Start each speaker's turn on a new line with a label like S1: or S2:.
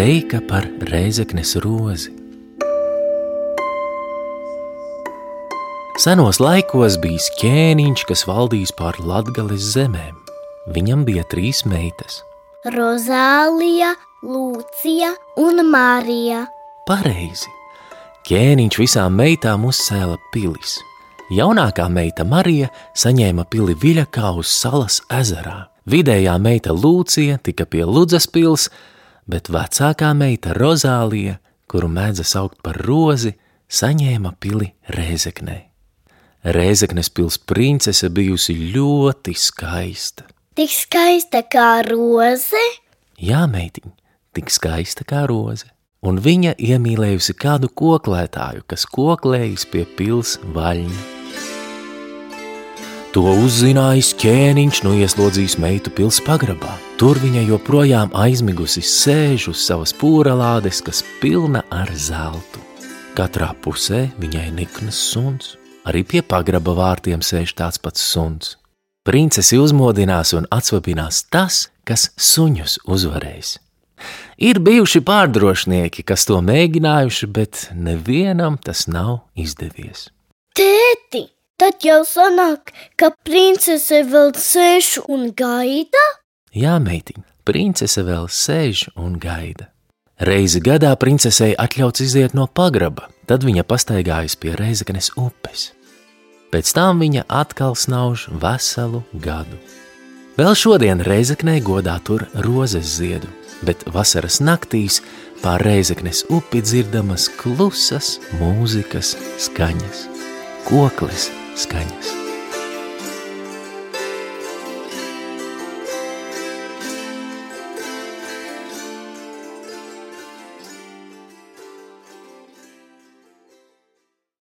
S1: teika par reizeknes rozi. Senos laikos bija ķēniņš, kas valdījis pār latgales zemēm. Viņam bija trīs meitas.
S2: Rozālija, Lūcija un Marija.
S1: Pareizi! Ķēniņš visām meitām uzcēla pilis. Jaunākā meita Marija saņēma pili Viļakā uz salas ezerā. Vidējā meita Lūcija tika pie Ludzas pils, bet vecākā meita Rozālija, kuru mēdza saukt par rozi, saņēma pili Rēzeknē. Rēzeknes pils princese bijusi ļoti skaista.
S2: Tik skaista kā roze?
S1: Jā, meitiņ, tik skaista kā roze. Un viņa iemīlējusi kādu koklētāju, kas koklējis pie pils vaļņa. To uzzinājis ķēniņš, nu ieslodzījis meitu pils pagrabā. Tur viņa joprojām aizmigusi sēž uz savas pūralādes, kas pilna ar zeltu. Katrā pusē viņai niknas suns. Arī pie pagraba vārtiem sēž tāds pats suns. Princesi uzmodinās un atsvabinās tas, kas suņus uzvarēs. Ir bijuši pārdrošnieki, kas to mēģinājuši, bet nevienam tas nav izdevies.
S2: Tēti, tad jau sanāk, ka princese vēl sēž un gaida?
S1: Jā, meitiņ, princese vēl sēž un gaida. Reizi gadā princesei atļauts iziet no pagraba, tad viņa pastaigājas pie Reizeknes upes. Pēc tam viņa atkal snauž veselu gadu. Vēl šodien Reizeknē godā tur rozes ziedu, bet vasaras naktīs pār Reizeknes upi dzirdamas klusas mūzikas skaņas, kokles skaņas.